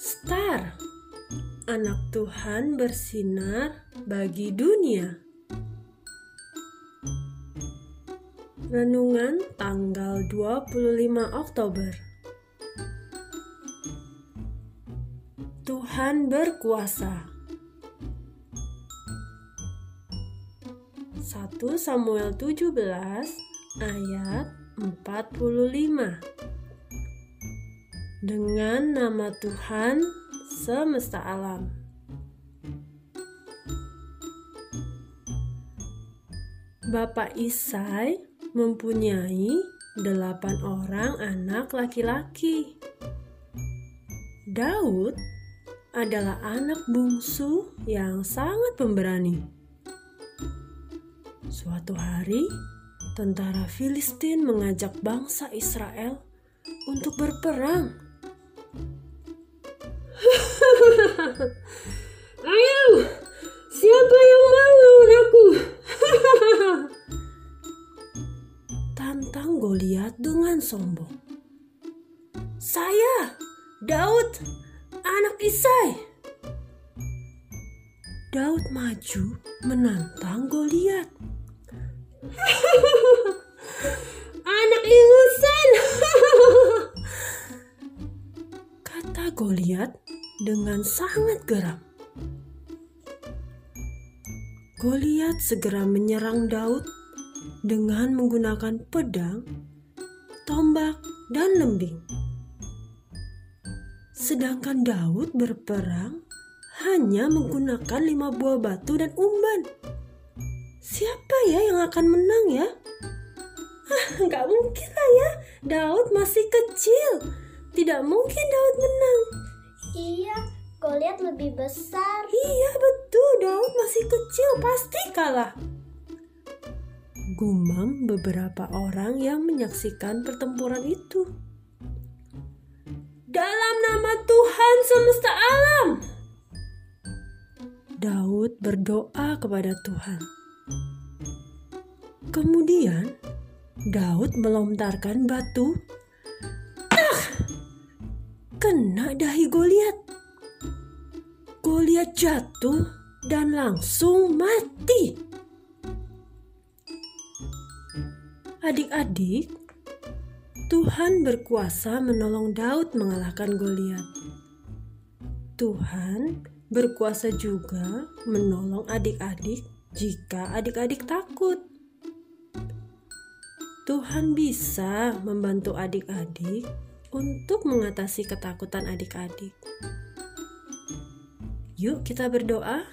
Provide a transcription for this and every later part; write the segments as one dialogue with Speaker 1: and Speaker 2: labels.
Speaker 1: Star, anak Tuhan bersinar bagi dunia. Renungan tanggal 25 Oktober. Tuhan berkuasa. 1 Samuel 17 ayat 45 dengan nama Tuhan semesta alam. Bapak Isai mempunyai delapan orang anak laki-laki. Daud adalah anak bungsu yang sangat pemberani. Suatu hari, tentara Filistin mengajak bangsa Israel untuk berperang Ayo, siapa yang mau aku? Tantang Goliat dengan sombong. Saya, Daud, anak Isai. Daud maju menantang Goliat. dengan sangat geram. Goliat segera menyerang Daud dengan menggunakan pedang, tombak, dan lembing. Sedangkan Daud berperang hanya menggunakan lima buah batu dan umban. Siapa ya yang akan menang ya? Ah, nggak mungkin lah ya. Daud masih kecil. Tidak mungkin Daud menang.
Speaker 2: Goliat lebih besar.
Speaker 1: Iya betul, Daud masih kecil, pasti kalah. Gumam beberapa orang yang menyaksikan pertempuran itu. Dalam nama Tuhan semesta alam. Daud berdoa kepada Tuhan. Kemudian Daud melontarkan batu kena dahi Goliat. Goliat jatuh dan langsung mati. Adik-adik, Tuhan berkuasa menolong Daud mengalahkan Goliat. Tuhan berkuasa juga menolong adik-adik jika adik-adik takut. Tuhan bisa membantu adik-adik untuk mengatasi ketakutan adik-adik. Yuk, kita berdoa.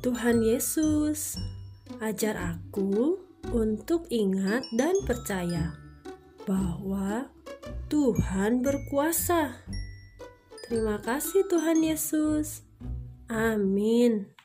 Speaker 1: Tuhan Yesus, ajar aku untuk ingat dan percaya bahwa Tuhan berkuasa. Terima kasih, Tuhan Yesus. Amin.